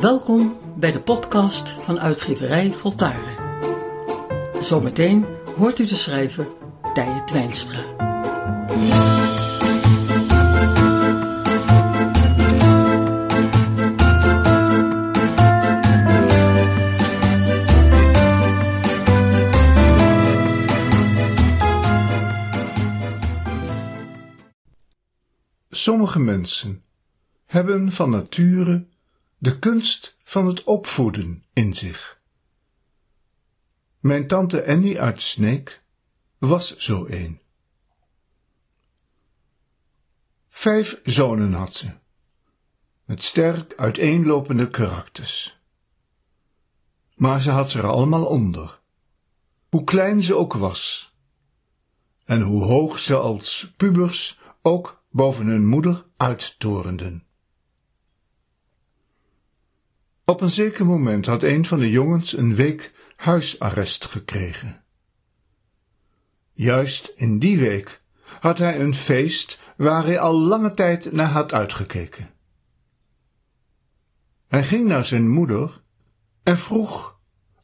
Welkom bij de podcast van uitgeverij Voltaren. Zometeen hoort u de schrijver Tije Twijnstra. Sommige mensen hebben van nature de kunst van het opvoeden in zich. Mijn tante Annie uit Sneek was zo een. Vijf zonen had ze, met sterk uiteenlopende karakters. Maar ze had ze er allemaal onder, hoe klein ze ook was, en hoe hoog ze als pubers ook boven hun moeder uittorenden. Op een zeker moment had een van de jongens een week huisarrest gekregen. Juist in die week had hij een feest waar hij al lange tijd naar had uitgekeken. Hij ging naar zijn moeder en vroeg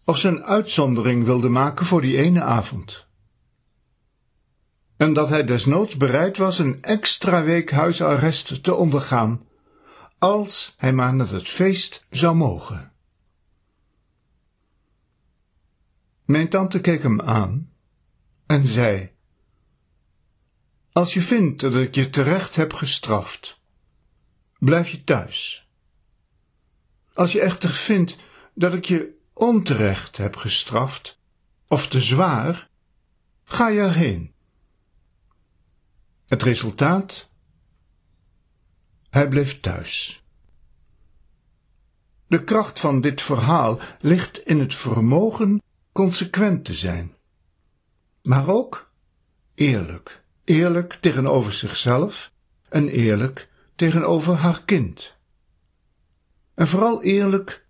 of ze een uitzondering wilde maken voor die ene avond. En dat hij desnoods bereid was een extra week huisarrest te ondergaan als hij maar naar het feest zou mogen. Mijn tante keek hem aan en zei, Als je vindt dat ik je terecht heb gestraft, blijf je thuis. Als je echter vindt dat ik je onterecht heb gestraft, of te zwaar, ga je erheen. Het resultaat hij bleef thuis. De kracht van dit verhaal ligt in het vermogen consequent te zijn, maar ook eerlijk, eerlijk tegenover zichzelf en eerlijk tegenover haar kind. En vooral eerlijk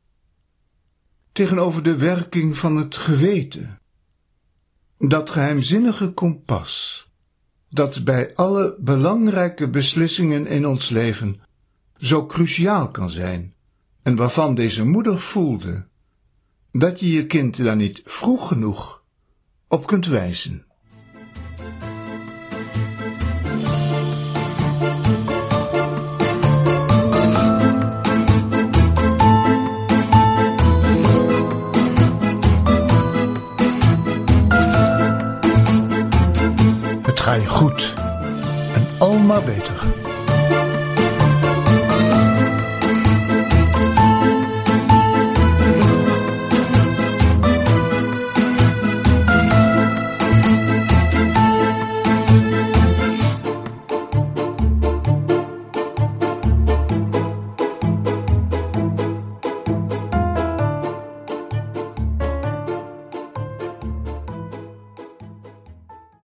tegenover de werking van het geweten, dat geheimzinnige kompas dat bij alle belangrijke beslissingen in ons leven zo cruciaal kan zijn en waarvan deze moeder voelde dat je je kind daar niet vroeg genoeg op kunt wijzen. Het ga je goed en al maar beter.